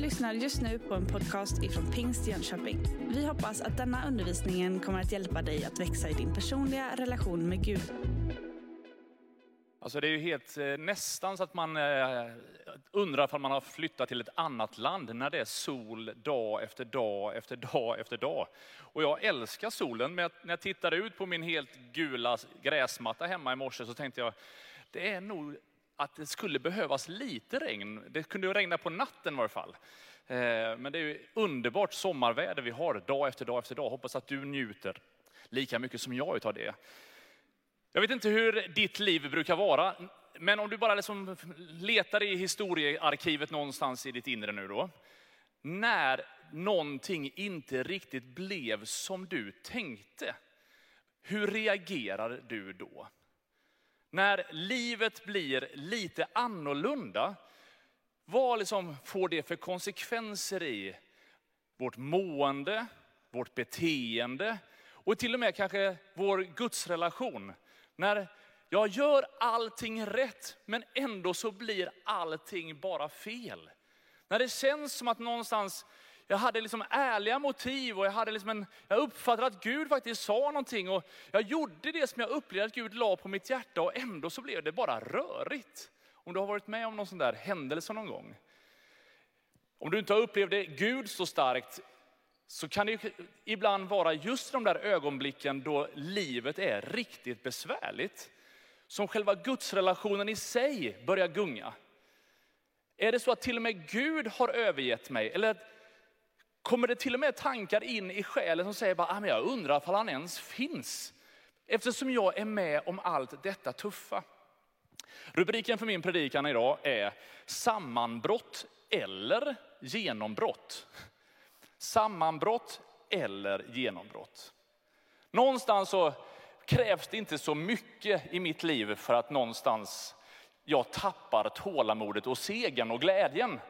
lyssnar just nu på en podcast ifrån Pingst Jönköping. Vi hoppas att denna undervisning kommer att hjälpa dig att växa i din personliga relation med Gud. Alltså det är ju helt eh, nästan så att man eh, undrar om man har flyttat till ett annat land när det är sol dag efter dag efter dag efter dag. Och jag älskar solen, men när jag tittade ut på min helt gula gräsmatta hemma i morse så tänkte jag, det är nog att det skulle behövas lite regn. Det kunde ju regna på natten i varje fall. Eh, men det är ju underbart sommarväder vi har dag efter dag efter dag. Hoppas att du njuter lika mycket som jag utav det. Jag vet inte hur ditt liv brukar vara, men om du bara liksom letar i historiearkivet någonstans i ditt inre nu då. När någonting inte riktigt blev som du tänkte, hur reagerar du då? När livet blir lite annorlunda, vad liksom får det för konsekvenser i vårt mående, vårt beteende och till och med kanske vår gudsrelation? När jag gör allting rätt, men ändå så blir allting bara fel. När det känns som att någonstans, jag hade liksom ärliga motiv och jag, hade liksom en, jag uppfattade att Gud faktiskt sa någonting och jag gjorde det som jag upplevde att Gud la på mitt hjärta och ändå så blev det bara rörigt. Om du har varit med om någon sån där händelse någon gång. Om du inte har upplevt det Gud så starkt så kan det ibland vara just de där ögonblicken då livet är riktigt besvärligt. Som själva gudsrelationen i sig börjar gunga. Är det så att till och med Gud har övergett mig? Eller kommer det till och med tankar in i själen som säger bara, ah, jag undrar om han ens finns? Eftersom jag är med om allt detta tuffa. Rubriken för min predikan idag är sammanbrott eller genombrott sammanbrott eller genombrott. Någonstans så krävs det inte så mycket i mitt liv för att någonstans jag tappar tålamodet och segern och glädjen.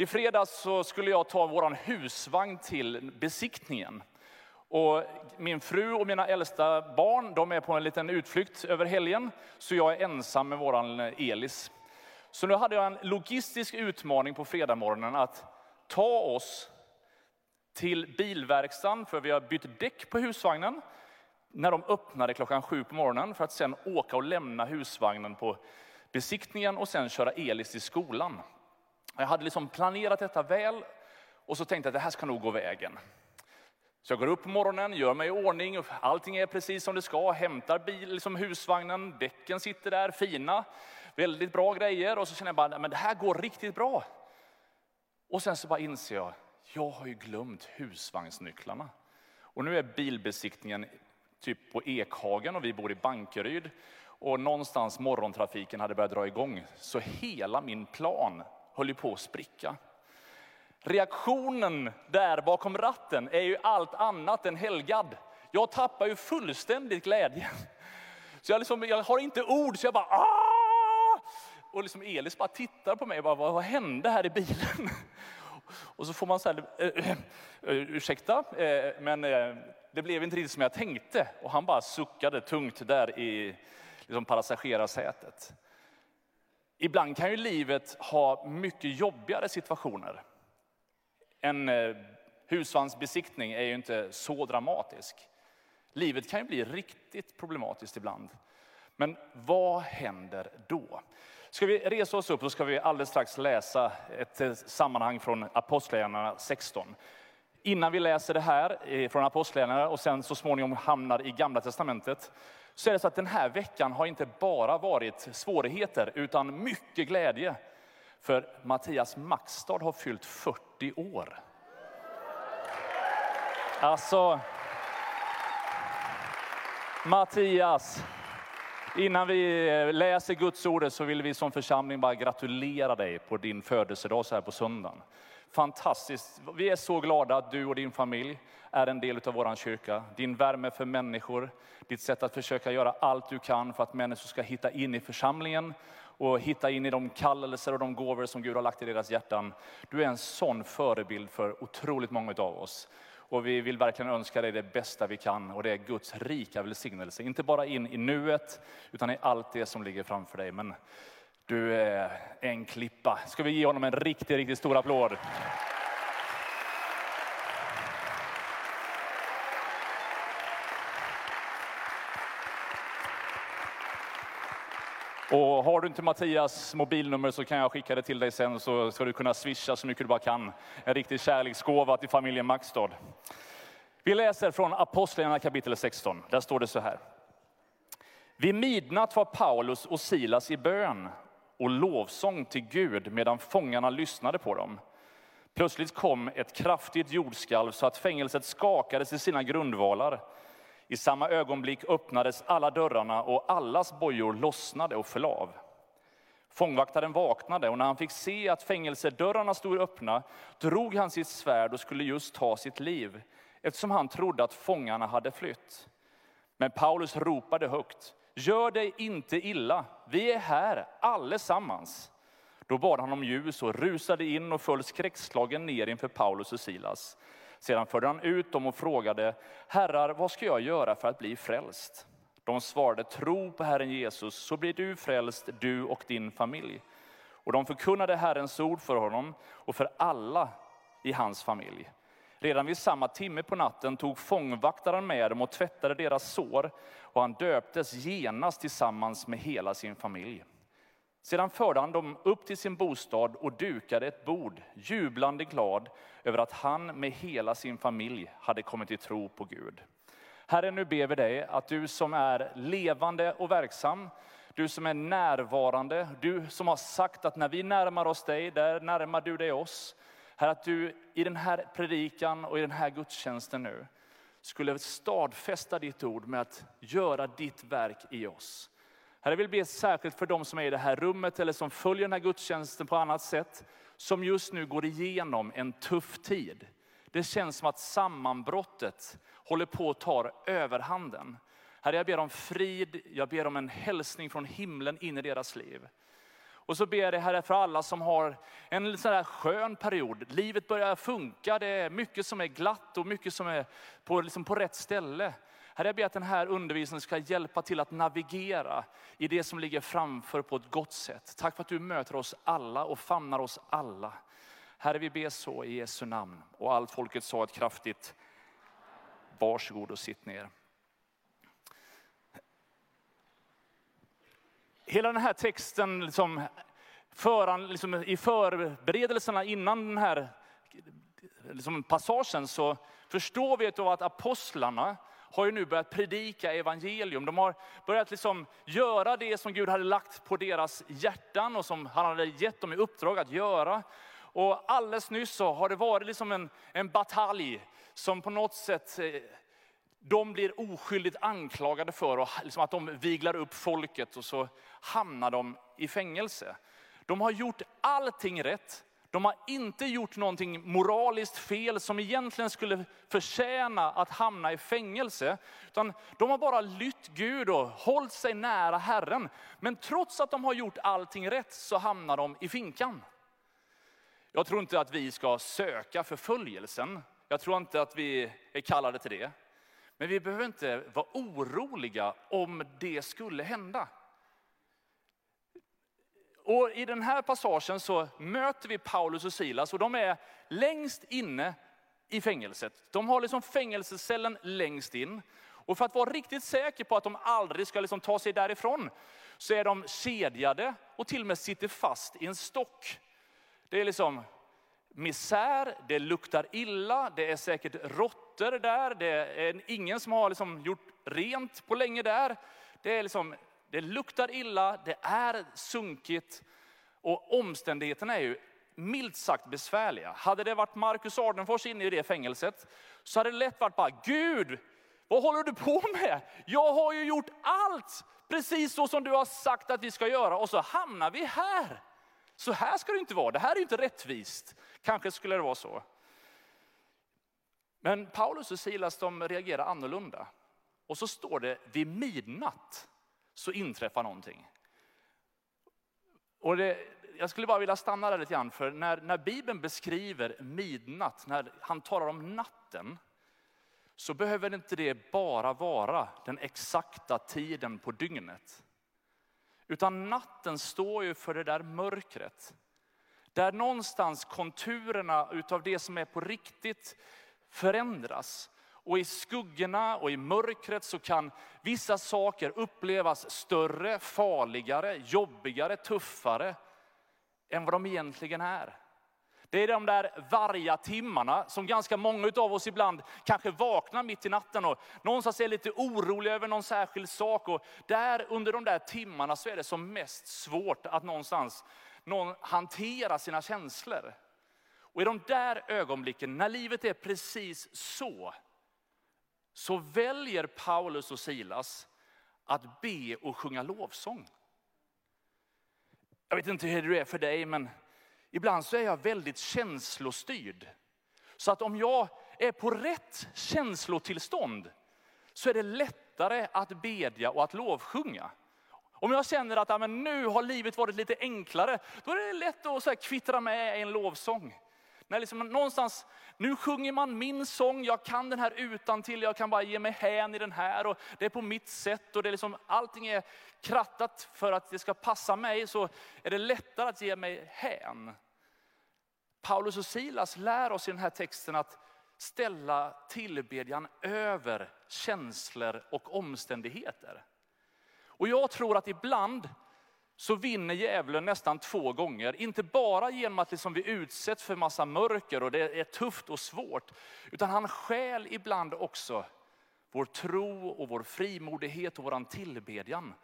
I fredags så skulle jag ta vår husvagn till besiktningen. Och min fru och mina äldsta barn de är på en liten utflykt över helgen, så jag är ensam med vår eh, Elis. Så nu hade jag en logistisk utmaning på fredagsmorgonen att ta oss till bilverkstaden för vi har bytt däck på husvagnen när de öppnade klockan sju på morgonen för att sen åka och lämna husvagnen på besiktningen och sen köra Elis till skolan. Jag hade liksom planerat detta väl och så tänkte jag att det här ska nog gå vägen. Så jag går upp på morgonen, gör mig i ordning, allting är precis som det ska, hämtar bil, liksom husvagnen, däcken sitter där, fina, väldigt bra grejer och så känner jag bara, men det här går riktigt bra. Och sen så bara inser jag, jag har ju glömt husvagnsnycklarna. Och nu är bilbesiktningen typ på Ekhagen och vi bor i Bankeryd. Och någonstans morgontrafiken hade börjat dra igång. Så hela min plan höll ju på att spricka. Reaktionen där bakom ratten är ju allt annat än helgad. Jag tappar ju fullständigt glädjen. Så jag, liksom, jag har inte ord, så jag bara Aah! Och liksom Elis bara tittar på mig och bara, vad, vad hände här i bilen? Och så får man säga, eh, eh, eh, ursäkta, eh, men eh, det blev inte riktigt som jag tänkte. Och han bara suckade tungt där i liksom passagerarsätet. Ibland kan ju livet ha mycket jobbigare situationer. En eh, husvagnsbesiktning är ju inte så dramatisk. Livet kan ju bli riktigt problematiskt ibland. Men vad händer då? Ska vi resa oss upp så ska vi alldeles strax läsa ett eh, sammanhang från Apostlagärningarna 16. Innan vi läser det här eh, från Apostlagärningarna och sen så småningom hamnar i Gamla Testamentet så är det så att den här veckan har inte bara varit svårigheter utan mycket glädje. För Mattias Maxstad har fyllt 40 år. Alltså, Mattias, Innan vi eh, läser Guds ord så vill vi som församling bara gratulera dig på din födelsedag så här på söndagen. Fantastiskt. Vi är så glada att du och din familj är en del av vår kyrka. Din värme för människor, ditt sätt att försöka göra allt du kan för att människor ska hitta in i församlingen och hitta in i de kallelser och de gåvor som Gud har lagt i deras hjärtan. Du är en sån förebild för otroligt många av oss. Och vi vill verkligen önska dig det bästa vi kan och det är Guds rika välsignelse. Inte bara in i nuet utan i allt det som ligger framför dig. Men du är en klippa. Ska vi ge honom en riktigt, riktigt stor applåd? Och har du inte Mattias mobilnummer så kan jag skicka det till dig sen så ska du kunna swisha så mycket du bara kan. En riktig kärleksgåva till familjen Maxstad. Vi läser från Apostlagärningarna kapitel 16. Där står det så här. Vid midnatt var Paulus och Silas i bön och lovsång till Gud medan fångarna lyssnade på dem. Plötsligt kom ett kraftigt jordskalv så att fängelset skakades i sina grundvalar. I samma ögonblick öppnades alla dörrarna och allas bojor lossnade och föll av. Fångvaktaren vaknade och när han fick se att fängelsedörrarna stod öppna drog han sitt svärd och skulle just ta sitt liv eftersom han trodde att fångarna hade flytt. Men Paulus ropade högt, gör dig inte illa, vi är här allesammans. Då bad han om ljus och rusade in och föll skräckslagen ner inför Paulus och Silas. Sedan förde han ut dem och frågade, herrar, vad ska jag göra för att bli frälst? De svarade, tro på Herren Jesus, så blir du frälst, du och din familj. Och de förkunnade Herrens ord för honom och för alla i hans familj. Redan vid samma timme på natten tog fångvaktaren med dem och tvättade deras sår, och han döptes genast tillsammans med hela sin familj. Sedan förde han dem upp till sin bostad och dukade ett bord, jublande glad över att han med hela sin familj hade kommit till tro på Gud. Herre, nu ber vi dig att du som är levande och verksam, du som är närvarande, du som har sagt att när vi närmar oss dig, där närmar du dig oss. Herre, att du i den här predikan och i den här gudstjänsten nu skulle stadfästa ditt ord med att göra ditt verk i oss. Herre, jag vill be särskilt för de som är i det här rummet eller som följer den här gudstjänsten på annat sätt, som just nu går igenom en tuff tid. Det känns som att sammanbrottet håller på att ta överhanden. Herre, jag ber om frid, jag ber om en hälsning från himlen in i deras liv. Och så ber jag dig Herre för alla som har en sån här skön period. Livet börjar funka, det är mycket som är glatt och mycket som är på, liksom på rätt ställe. Herre, jag ber att den här undervisningen ska hjälpa till att navigera i det som ligger framför på ett gott sätt. Tack för att du möter oss alla och famnar oss alla. Herre, vi ber så i Jesu namn. Och allt folket sa ett kraftigt varsågod och sitt ner. Hela den här texten, liksom, föran, liksom, i förberedelserna innan den här liksom, passagen så förstår vi att apostlarna har ju nu börjat predika evangelium. De har börjat liksom göra det som Gud hade lagt på deras hjärtan och som han hade gett dem i uppdrag att göra. Och alldeles nyss så har det varit liksom en, en batalj som på något sätt eh, de blir oskyldigt anklagade för och liksom att de viglar upp folket och så hamnar de i fängelse. De har gjort allting rätt. De har inte gjort någonting moraliskt fel som egentligen skulle förtjäna att hamna i fängelse. Utan de har bara lytt Gud och hållit sig nära Herren. Men trots att de har gjort allting rätt så hamnar de i finkan. Jag tror inte att vi ska söka förföljelsen. Jag tror inte att vi är kallade till det. Men vi behöver inte vara oroliga om det skulle hända. Och I den här passagen så möter vi Paulus och Silas och de är längst inne i fängelset. De har liksom fängelsecellen längst in. Och för att vara riktigt säker på att de aldrig ska liksom ta sig därifrån så är de kedjade och till och med sitter fast i en stock. Det är liksom misär, det luktar illa, det är säkert råttor där, det är ingen som har liksom gjort rent på länge där. Det är liksom det luktar illa, det är sunkigt och omständigheterna är ju milt sagt besvärliga. Hade det varit Marcus Ardenfors inne i det fängelset så hade det lätt varit bara, Gud, vad håller du på med? Jag har ju gjort allt precis så som du har sagt att vi ska göra och så hamnar vi här. Så här ska det inte vara, det här är inte rättvist. Kanske skulle det vara så. Men Paulus och Silas de reagerar annorlunda. Och så står det vid midnatt så inträffar någonting. Och det, jag skulle bara vilja stanna där lite grann, för när, när Bibeln beskriver midnatt, när han talar om natten, så behöver inte det bara vara den exakta tiden på dygnet. Utan natten står ju för det där mörkret. Där någonstans konturerna utav det som är på riktigt förändras. Och i skuggorna och i mörkret så kan vissa saker upplevas större, farligare, jobbigare, tuffare än vad de egentligen är. Det är de där varga timmarna som ganska många av oss ibland kanske vaknar mitt i natten och någonstans är lite oroliga över någon särskild sak. Och där under de där timmarna så är det som mest svårt att någonstans någon hantera sina känslor. Och i de där ögonblicken, när livet är precis så, så väljer Paulus och Silas att be och sjunga lovsång. Jag vet inte hur det är för dig, men ibland så är jag väldigt känslostyrd. Så att om jag är på rätt känslotillstånd så är det lättare att bedja och att lovsjunga. Om jag känner att ja, men nu har livet varit lite enklare, då är det lätt att så här, kvittra med i en lovsång. När liksom någonstans, nu sjunger man min sång, jag kan den här utan till, jag kan bara ge mig hän i den här och det är på mitt sätt och det är liksom, allting är krattat för att det ska passa mig så är det lättare att ge mig hän. Paulus och Silas lär oss i den här texten att ställa tillbedjan över känslor och omständigheter. Och jag tror att ibland så vinner djävulen nästan två gånger. Inte bara genom att liksom vi utsätts för massa mörker och det är tufft och svårt. Utan han skäl ibland också vår tro och vår frimodighet och vår tillbedjan.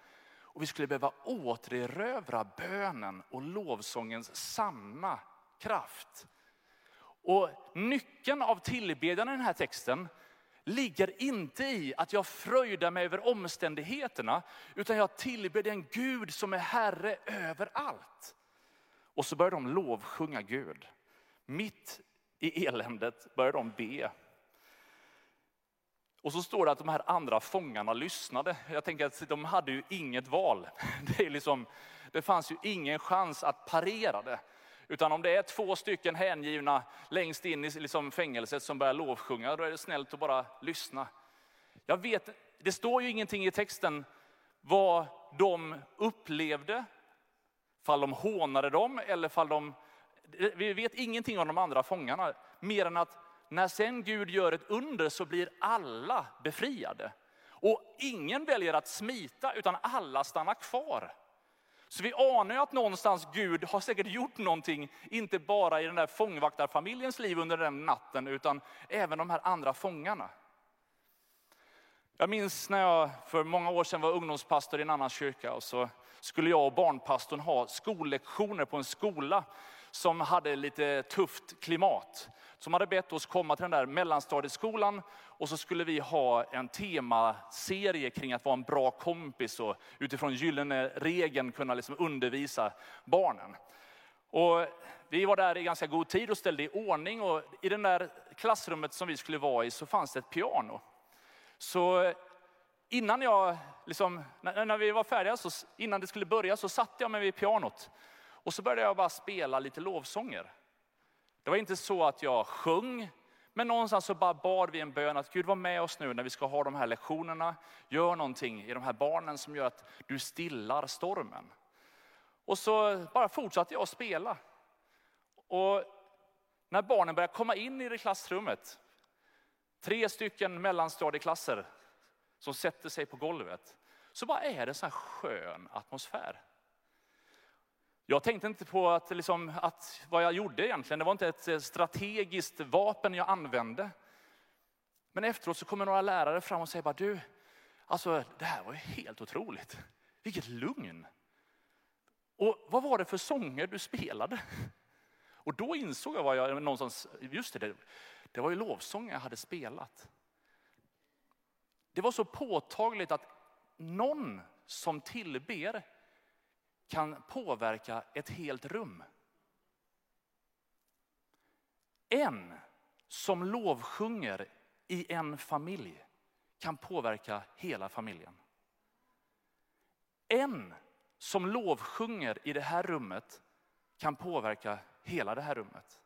Och vi skulle behöva återerövra bönen och lovsångens sanna kraft. Och nyckeln av tillbedjan i den här texten ligger inte i att jag fröjdar mig över omständigheterna, utan jag tillber den Gud som är Herre över allt. Och så börjar de lovsjunga Gud. Mitt i eländet börjar de be. Och så står det att de här andra fångarna lyssnade. Jag tänker att de hade ju inget val. Det, är liksom, det fanns ju ingen chans att parera det. Utan om det är två stycken hängivna längst in i liksom fängelset som börjar lovsjunga, då är det snällt att bara lyssna. Jag vet, det står ju ingenting i texten vad de upplevde, fall de hånade dem eller fall de... Vi vet ingenting om de andra fångarna, mer än att när sen Gud gör ett under så blir alla befriade. Och ingen väljer att smita, utan alla stannar kvar. Så vi anar ju att någonstans Gud har säkert gjort någonting, inte bara i den där fångvaktarfamiljens liv under den natten, utan även de här andra fångarna. Jag minns när jag för många år sedan var ungdomspastor i en annan kyrka och så skulle jag och barnpastorn ha skollektioner på en skola som hade lite tufft klimat. Som hade bett oss komma till den där mellanstadieskolan och så skulle vi ha en temaserie kring att vara en bra kompis och utifrån gyllene regeln kunna liksom undervisa barnen. Och vi var där i ganska god tid och ställde i ordning och i det där klassrummet som vi skulle vara i så fanns det ett piano. Så innan jag, liksom, när vi var färdiga, så, innan det skulle börja så satte jag mig vid pianot och så började jag bara spela lite lovsånger. Det var inte så att jag sjöng, men någonstans så bara bad vi en bön att Gud var med oss nu när vi ska ha de här lektionerna. Gör någonting i de här barnen som gör att du stillar stormen. Och så bara fortsatte jag att spela. Och när barnen började komma in i det klassrummet, tre stycken mellanstadieklasser som sätter sig på golvet, så bara är det en sån här skön atmosfär. Jag tänkte inte på att, liksom, att vad jag gjorde egentligen, det var inte ett eh, strategiskt vapen jag använde. Men efteråt så kommer några lärare fram och säger bara, du, alltså det här var ju helt otroligt. Vilket lugn. Och vad var det för sånger du spelade? Och då insåg jag vad jag någonstans, just det, det var ju lovsånger jag hade spelat. Det var så påtagligt att någon som tillber kan påverka ett helt rum. En som lovsjunger i en familj kan påverka hela familjen. En som lovsjunger i det här rummet kan påverka hela det här rummet.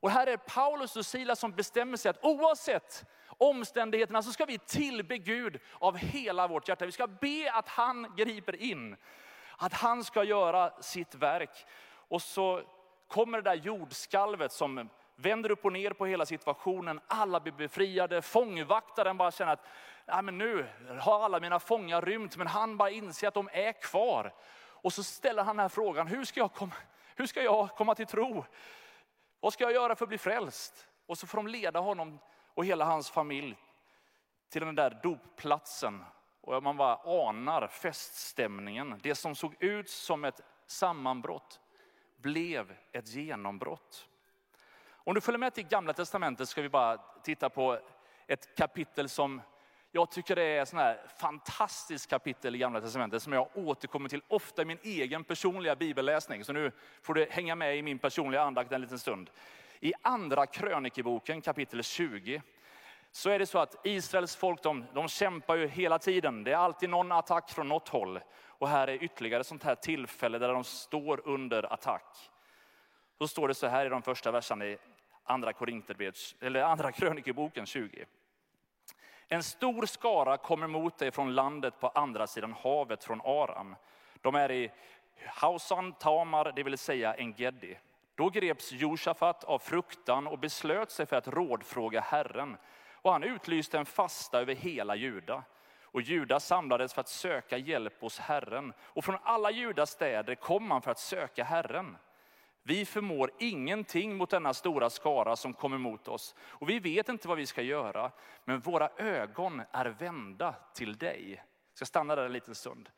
Och här är Paulus och Silas som bestämmer sig att oavsett omständigheterna så ska vi tillbe Gud av hela vårt hjärta. Vi ska be att han griper in. Att han ska göra sitt verk. Och så kommer det där jordskalvet som vänder upp och ner på hela situationen. Alla blir befriade. Fångvaktaren bara känner att Nej, men nu har alla mina fångar rymt, men han bara inser att de är kvar. Och så ställer han den här frågan, hur ska jag komma, hur ska jag komma till tro? Vad ska jag göra för att bli frälst? Och så får de leda honom och hela hans familj till den där dopplatsen. Och man bara anar feststämningen. Det som såg ut som ett sammanbrott blev ett genombrott. Om du följer med till gamla testamentet ska vi bara titta på ett kapitel som jag tycker det är ett fantastiskt kapitel i gamla testamentet som jag återkommer till ofta i min egen personliga bibelläsning. Så nu får du hänga med i min personliga andakt en liten stund. I andra krönikeboken kapitel 20 så är det så att Israels folk de, de kämpar ju hela tiden. Det är alltid någon attack från något håll. Och här är ytterligare ett sånt här tillfälle där de står under attack. Då står det så här i de första verserna i andra, eller andra krönikeboken 20. En stor skara kommer mot dig från landet på andra sidan havet från Aram. De är i Hausan Tamar, det vill säga Engedi. Då greps Josafat av fruktan och beslöt sig för att rådfråga Herren. Och han utlyste en fasta över hela Juda. Och Juda samlades för att söka hjälp hos Herren. Och från alla Judas städer kom man för att söka Herren. Vi förmår ingenting mot denna stora skara som kommer mot oss. Och vi vet inte vad vi ska göra, men våra ögon är vända till dig. Jag ska stanna där en liten stund.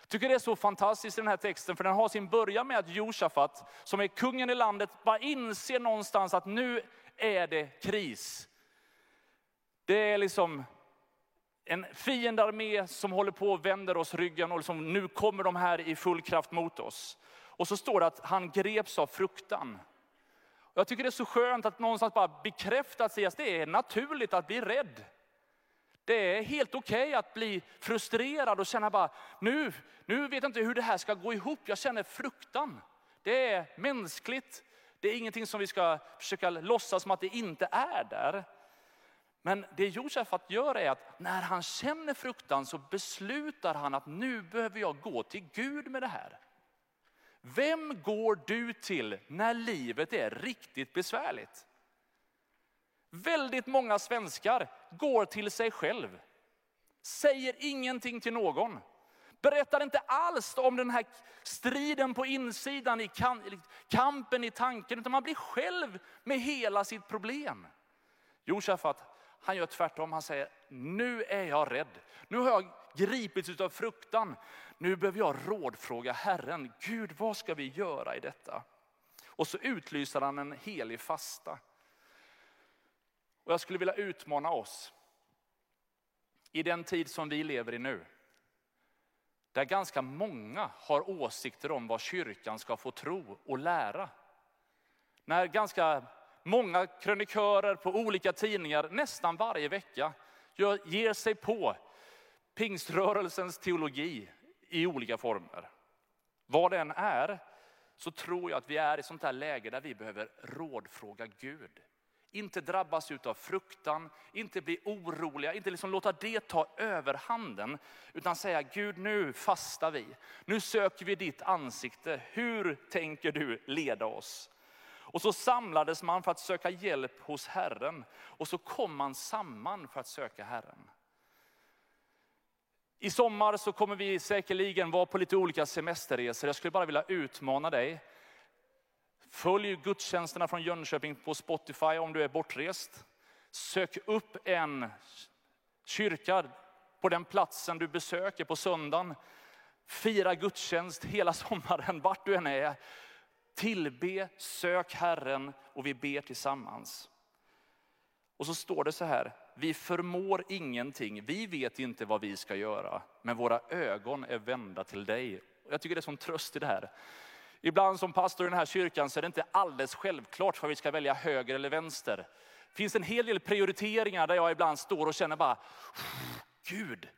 Jag tycker det är så fantastiskt i den här texten, för den har sin början med att Josafat, som är kungen i landet, bara inser någonstans att nu är det kris. Det är liksom en fiendearmé som håller på och vänder oss ryggen och liksom, nu kommer de här i full kraft mot oss. Och så står det att han greps av fruktan. Jag tycker det är så skönt att någonstans bara bekräfta att det är naturligt att bli rädd. Det är helt okej okay att bli frustrerad och känna bara, nu, nu vet jag inte hur det här ska gå ihop. Jag känner fruktan. Det är mänskligt. Det är ingenting som vi ska försöka låtsas som att det inte är där. Men det Josefat gör är att när han känner fruktan så beslutar han att nu behöver jag gå till Gud med det här. Vem går du till när livet är riktigt besvärligt? Väldigt många svenskar går till sig själv. Säger ingenting till någon. Berättar inte alls om den här striden på insidan, i kampen i tanken, utan man blir själv med hela sitt problem. Josafat, han gör tvärtom. Han säger, nu är jag rädd. Nu har jag gripits av fruktan. Nu behöver jag rådfråga Herren. Gud, vad ska vi göra i detta? Och så utlyser han en helig fasta. Och jag skulle vilja utmana oss i den tid som vi lever i nu. Där ganska många har åsikter om vad kyrkan ska få tro och lära. När ganska många krönikörer på olika tidningar nästan varje vecka ger sig på pingströrelsens teologi i olika former. Vad den är, så tror jag att vi är i sånt här läge där vi behöver rådfråga Gud. Inte drabbas av fruktan, inte bli oroliga, inte liksom låta det ta överhanden. Utan säga Gud nu fastar vi, nu söker vi ditt ansikte. Hur tänker du leda oss? Och så samlades man för att söka hjälp hos Herren. Och så kom man samman för att söka Herren. I sommar så kommer vi säkerligen vara på lite olika semesterresor. Jag skulle bara vilja utmana dig. Följ gudstjänsterna från Jönköping på Spotify om du är bortrest. Sök upp en kyrka på den platsen du besöker på söndagen. Fira gudstjänst hela sommaren, vart du än är. Tillbe, sök Herren och vi ber tillsammans. Och så står det så här, vi förmår ingenting, vi vet inte vad vi ska göra, men våra ögon är vända till dig. Jag tycker det är sån tröst i det här. Ibland som pastor i den här kyrkan så är det inte alldeles självklart vad vi ska välja höger eller vänster. Det finns en hel del prioriteringar där jag ibland står och känner bara, Gud,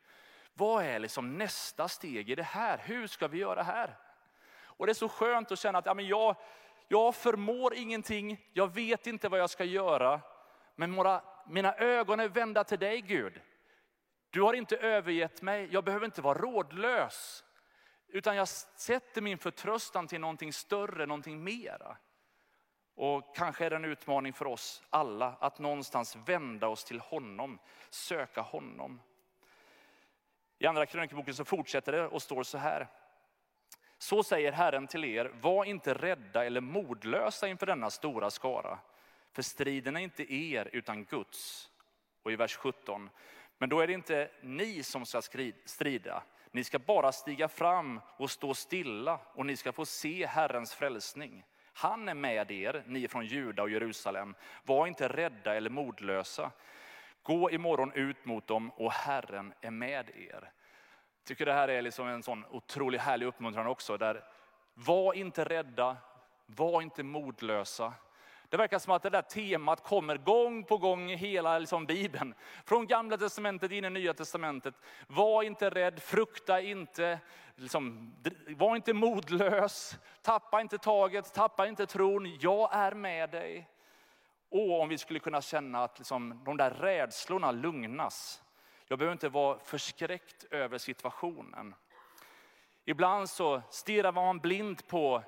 vad är liksom nästa steg i det här? Hur ska vi göra här? Och det är så skönt att känna att ja, men jag, jag förmår ingenting, jag vet inte vad jag ska göra. Men våra, mina ögon är vända till dig Gud. Du har inte övergett mig, jag behöver inte vara rådlös. Utan jag sätter min förtröstan till någonting större, någonting mera. Och kanske är det en utmaning för oss alla att någonstans vända oss till honom, söka honom. I andra krönikeboken så fortsätter det och står så här. Så säger Herren till er, var inte rädda eller modlösa inför denna stora skara. För striden är inte er utan Guds. Och i vers 17, men då är det inte ni som ska strida. Ni ska bara stiga fram och stå stilla och ni ska få se Herrens frälsning. Han är med er, ni från Juda och Jerusalem. Var inte rädda eller modlösa. Gå imorgon ut mot dem och Herren är med er. Jag tycker det här är liksom en sån otroligt härlig uppmuntran också. Där, var inte rädda, var inte modlösa. Det verkar som att det där temat kommer gång på gång i hela liksom, Bibeln. Från gamla testamentet in i nya testamentet. Var inte rädd, frukta inte, liksom, var inte modlös, tappa inte taget, tappa inte tron. Jag är med dig. Och om vi skulle kunna känna att liksom, de där rädslorna lugnas. Jag behöver inte vara förskräckt över situationen. Ibland så stirrar man blint på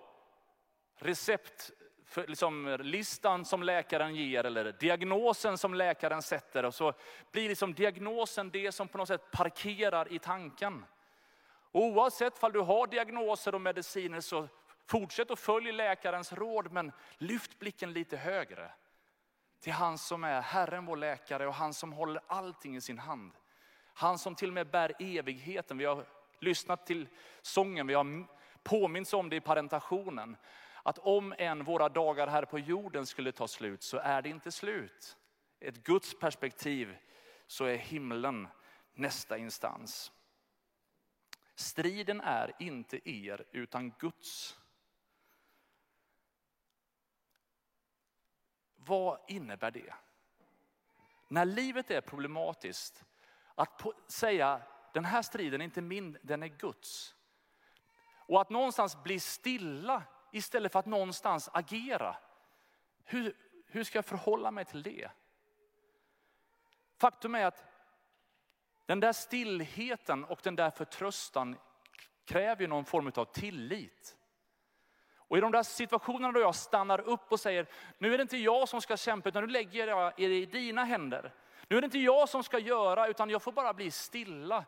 recept för, liksom, listan som läkaren ger eller diagnosen som läkaren sätter. Och så blir liksom diagnosen det som på något sätt parkerar i tanken. oavsett om du har diagnoser och mediciner så fortsätt att följa läkarens råd men lyft blicken lite högre. Till han som är Herren vår läkare och han som håller allting i sin hand. Han som till och med bär evigheten. Vi har lyssnat till sången, vi har påminns om det i parentationen att om än våra dagar här på jorden skulle ta slut så är det inte slut. Ett Guds perspektiv så är himlen nästa instans. Striden är inte er utan Guds. Vad innebär det? När livet är problematiskt, att säga den här striden är inte min, den är Guds. Och att någonstans bli stilla istället för att någonstans agera. Hur, hur ska jag förhålla mig till det? Faktum är att den där stillheten och den där förtröstan kräver någon form av tillit. Och i de där situationerna då jag stannar upp och säger, nu är det inte jag som ska kämpa utan nu lägger jag det i dina händer. Nu är det inte jag som ska göra utan jag får bara bli stilla.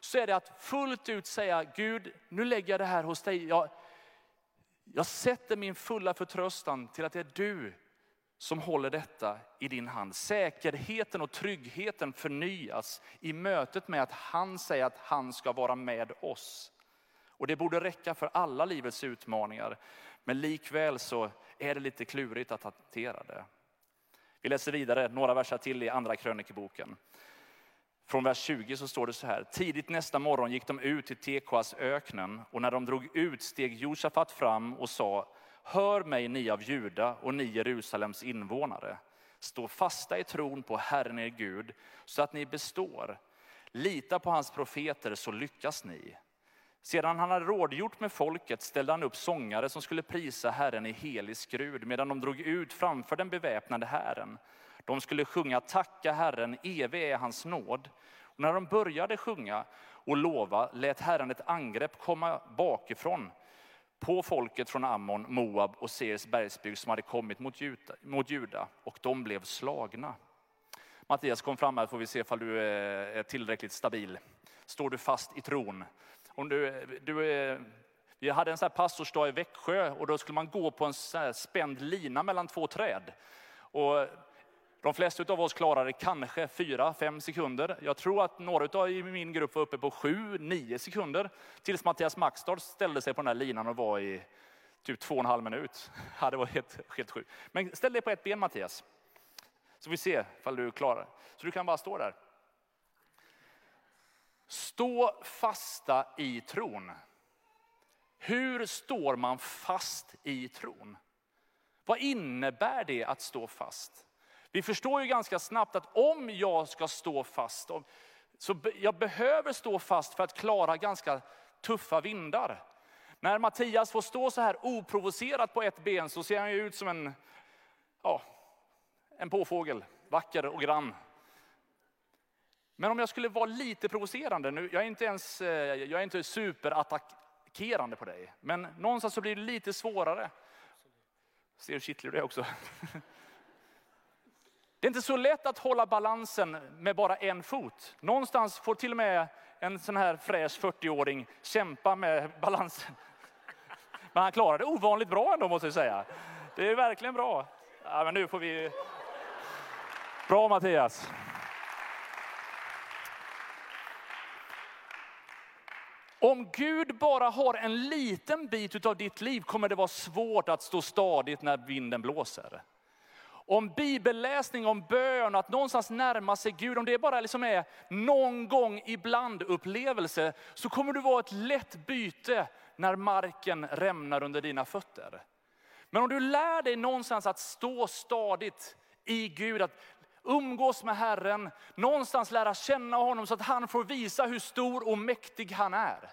Så är det att fullt ut säga, Gud nu lägger jag det här hos dig. Jag, jag sätter min fulla förtröstan till att det är du som håller detta i din hand. Säkerheten och tryggheten förnyas i mötet med att han säger att han ska vara med oss. Och det borde räcka för alla livets utmaningar. Men likväl så är det lite klurigt att hantera det. Vi läser vidare några verser till i andra krönikeboken. Från vers 20 så står det så här. Tidigt nästa morgon gick de ut till Tekoas öknen och när de drog ut steg Josafat fram och sa Hör mig ni av Juda och ni Jerusalems invånare. Stå fasta i tron på Herren er Gud så att ni består. Lita på hans profeter så lyckas ni. Sedan han hade rådgjort med folket ställde han upp sångare som skulle prisa Herren i helig skrud medan de drog ut framför den beväpnade Herren. De skulle sjunga tacka Herren, evig är hans nåd. Och när de började sjunga och lova lät Herren ett angrepp komma bakifrån på folket från Ammon, Moab och Seers bergsbygd som hade kommit mot Juda, mot Juda och de blev slagna. Mattias kom fram här får vi se om du eh, är tillräckligt stabil. Står du fast i tron? Om du, du är, vi hade en sån här pastorsdag i Växjö och då skulle man gå på en sån spänd lina mellan två träd. Och de flesta av oss klarade kanske 4-5 sekunder. Jag tror att några i min grupp var uppe på 7-9 sekunder. Tills Mattias Maxstad ställde sig på den här linan och var i typ två och en halv minut. Ja, det var helt, helt sjukt. Men ställ dig på ett ben Mattias. Så vi ser ifall du klarar Så du kan bara stå där. Stå fasta i tron. Hur står man fast i tron? Vad innebär det att stå fast? Vi förstår ju ganska snabbt att om jag ska stå fast, så jag behöver stå fast för att klara ganska tuffa vindar. När Mattias får stå så här oprovocerat på ett ben så ser han ju ut som en, ja, en påfågel, vacker och grann. Men om jag skulle vara lite provocerande, nu, jag är inte ens eh, jag är inte superattackerande på dig, men någonstans så blir det lite svårare. Ser du kittlig du är också? Det är inte så lätt att hålla balansen med bara en fot. Någonstans får till och med en sån här fräsch 40-åring kämpa med balansen. Men han klarar det ovanligt bra ändå måste jag säga. Det är verkligen bra. Ja, men nu får vi... Bra Mattias. Om Gud bara har en liten bit av ditt liv kommer det vara svårt att stå stadigt när vinden blåser. Om bibelläsning, om bön, att någonstans närma sig Gud, om det bara liksom är någon gång ibland upplevelse, så kommer du vara ett lätt byte när marken rämnar under dina fötter. Men om du lär dig någonstans att stå stadigt i Gud, att umgås med Herren, någonstans lära känna honom så att han får visa hur stor och mäktig han är.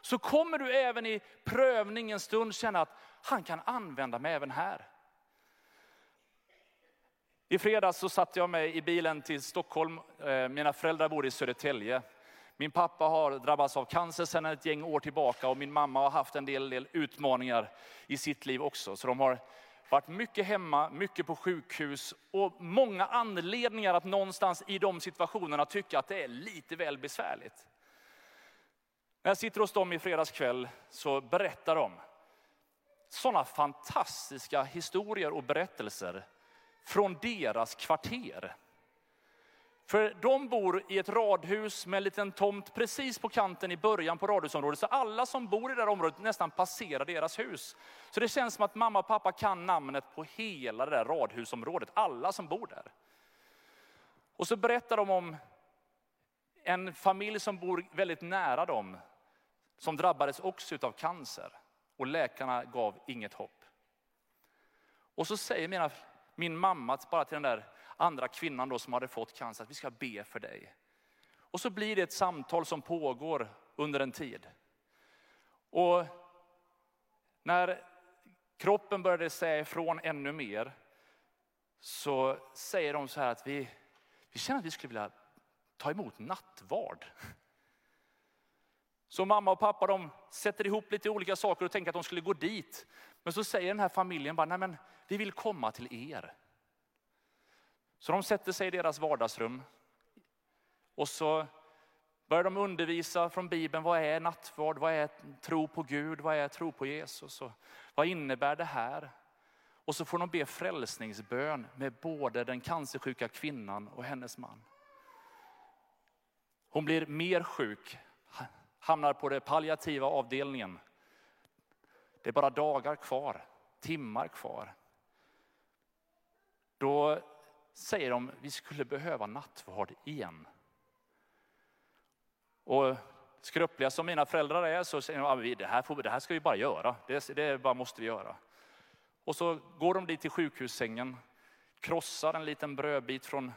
Så kommer du även i prövningens stund känna att han kan använda mig även här. I fredags så satte jag mig i bilen till Stockholm. Eh, mina föräldrar bor i Södertälje. Min pappa har drabbats av cancer sedan ett gäng år tillbaka och min mamma har haft en del, del utmaningar i sitt liv också. Så de har varit mycket hemma, mycket på sjukhus och många anledningar att någonstans i de situationerna tycka att det är lite väl besvärligt. När jag sitter hos dem i fredags kväll så berättar de sådana fantastiska historier och berättelser från deras kvarter. För de bor i ett radhus med en liten tomt precis på kanten i början på radhusområdet. Så alla som bor i det här området nästan passerar deras hus. Så det känns som att mamma och pappa kan namnet på hela det där radhusområdet. Alla som bor där. Och så berättar de om en familj som bor väldigt nära dem. Som drabbades också av cancer. Och läkarna gav inget hopp. Och så säger mina, min mamma bara till den där andra kvinnan då som hade fått cancer, att vi ska be för dig. Och så blir det ett samtal som pågår under en tid. Och när kroppen började säga ifrån ännu mer, så säger de så här att vi, vi känner att vi skulle vilja ta emot nattvard. Så mamma och pappa de sätter ihop lite olika saker och tänker att de skulle gå dit. Men så säger den här familjen bara, nej men vi vill komma till er. Så de sätter sig i deras vardagsrum och så börjar de undervisa från Bibeln. Vad är nattvard? Vad är tro på Gud? Vad är tro på Jesus? Och vad innebär det här? Och så får de be frälsningsbön med både den cancersjuka kvinnan och hennes man. Hon blir mer sjuk, hamnar på den palliativa avdelningen. Det är bara dagar kvar, timmar kvar. Då säger de, vi skulle behöva nattvard igen. Och skröpliga som mina föräldrar är så säger de, det här, får, det här ska vi bara göra. Det, det bara måste vi göra. Och så går de dit till sjukhussängen, krossar en liten brödbit från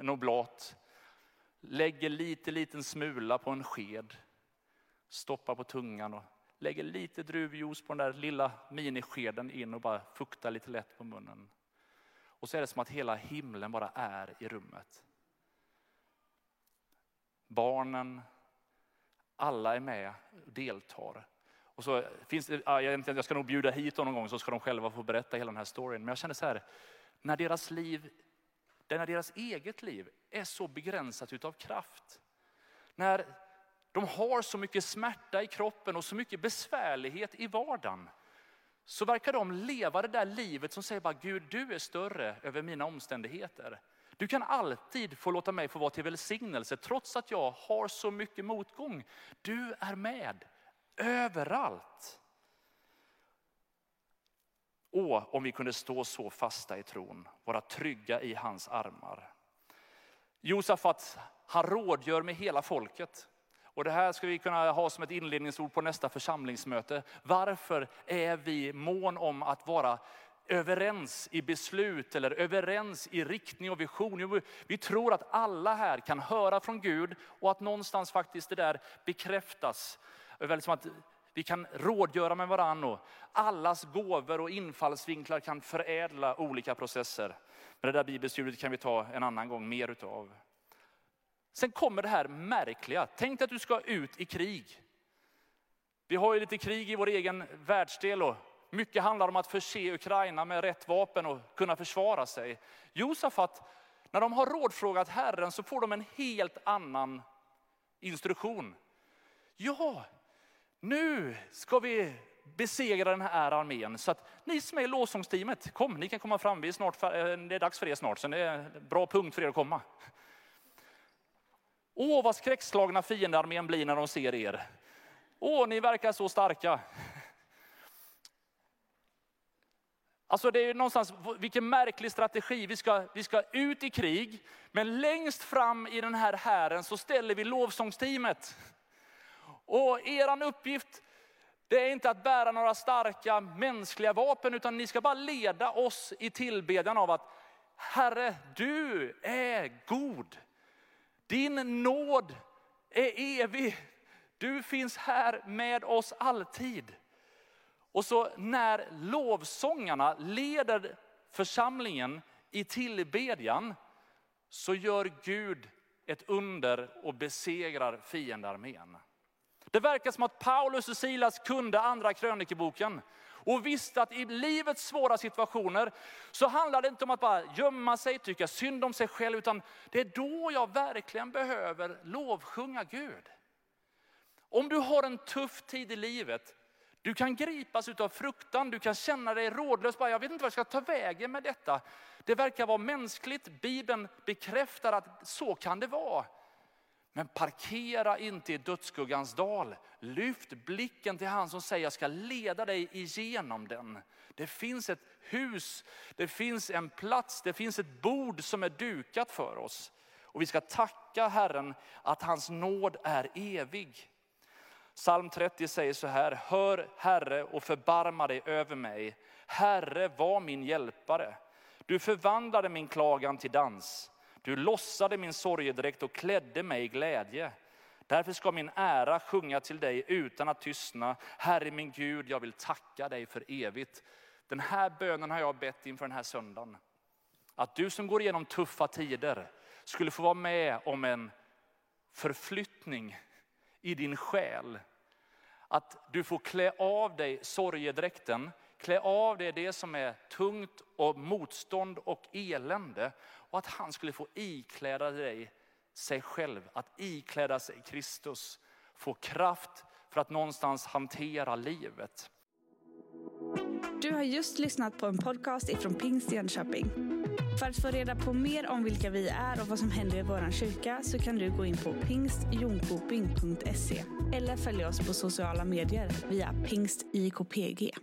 en oblat, lägger lite liten smula på en sked, stoppar på tungan och lägger lite druvjuice på den där lilla miniskeden in och bara fuktar lite lätt på munnen. Och så är det som att hela himlen bara är i rummet. Barnen, alla är med och deltar. Och så finns det, jag ska nog bjuda hit dem någon gång så ska de själva få berätta hela den här storyn. Men jag känner så här, när deras liv, när deras eget liv är så begränsat utav kraft. När de har så mycket smärta i kroppen och så mycket besvärlighet i vardagen så verkar de leva det där livet som säger bara Gud, du är större över mina omständigheter. Du kan alltid få låta mig få vara till välsignelse trots att jag har så mycket motgång. Du är med överallt. Och om vi kunde stå så fasta i tron, vara trygga i hans armar. Josafat, han rådgör med hela folket. Och det här ska vi kunna ha som ett inledningsord på nästa församlingsmöte. Varför är vi mån om att vara överens i beslut eller överens i riktning och vision. Vi tror att alla här kan höra från Gud och att någonstans faktiskt det där bekräftas. Som att Vi kan rådgöra med varandra och allas gåvor och infallsvinklar kan förädla olika processer. Men det där bibelstudiet kan vi ta en annan gång mer utav. Sen kommer det här märkliga. Tänk dig att du ska ut i krig. Vi har ju lite krig i vår egen världsdel och mycket handlar om att förse Ukraina med rätt vapen och kunna försvara sig. Josafat, när de har rådfrågat Herren så får de en helt annan instruktion. Ja, nu ska vi besegra den här armén. Så att ni som är i lovsångsteamet, kom, ni kan komma fram. Vi är snart, eh, det är dags för er snart, så det är en bra punkt för er att komma. Åh, vad skräckslagna fiendearmén blir när de ser er. Åh, ni verkar så starka. Alltså det är någonstans, vilken märklig strategi. Vi ska, vi ska ut i krig, men längst fram i den här hären så ställer vi lovsångsteamet. Och eran uppgift, det är inte att bära några starka mänskliga vapen, utan ni ska bara leda oss i tillbedjan av att Herre, du är god. Din nåd är evig. Du finns här med oss alltid. Och så när lovsångarna leder församlingen i tillbedjan så gör Gud ett under och besegrar fiendearmén. Det verkar som att Paulus och Silas kunde andra krönikeboken och visste att i livets svåra situationer så handlar det inte om att bara gömma sig, tycka synd om sig själv, utan det är då jag verkligen behöver lovsjunga Gud. Om du har en tuff tid i livet, du kan gripas av fruktan, du kan känna dig rådlös. Bara, jag vet inte vad jag ska ta vägen med detta. Det verkar vara mänskligt. Bibeln bekräftar att så kan det vara. Men parkera inte i dödsskuggans dal. Lyft blicken till han som säger jag ska leda dig igenom den. Det finns ett hus, det finns en plats, det finns ett bord som är dukat för oss. Och vi ska tacka Herren att hans nåd är evig. Psalm 30 säger så här, hör Herre och förbarma dig över mig. Herre var min hjälpare. Du förvandlade min klagan till dans. Du lossade min sorgedräkt och klädde mig i glädje. Därför ska min ära sjunga till dig utan att tystna. Herre min Gud, jag vill tacka dig för evigt. Den här bönen har jag bett inför den här söndagen. Att du som går igenom tuffa tider skulle få vara med om en förflyttning i din själ. Att du får klä av dig sorgedräkten, klä av dig det som är tungt och motstånd och elände. Och att han skulle få ikläda dig sig själv, att ikläda sig Kristus. Få kraft för att någonstans hantera livet. Du har just lyssnat på en podcast ifrån Pingst Jönköping. För att få reda på mer om vilka vi är och vad som händer i vår kyrka så kan du gå in på pingstjonkoping.se eller följa oss på sociala medier via pingstjkpg.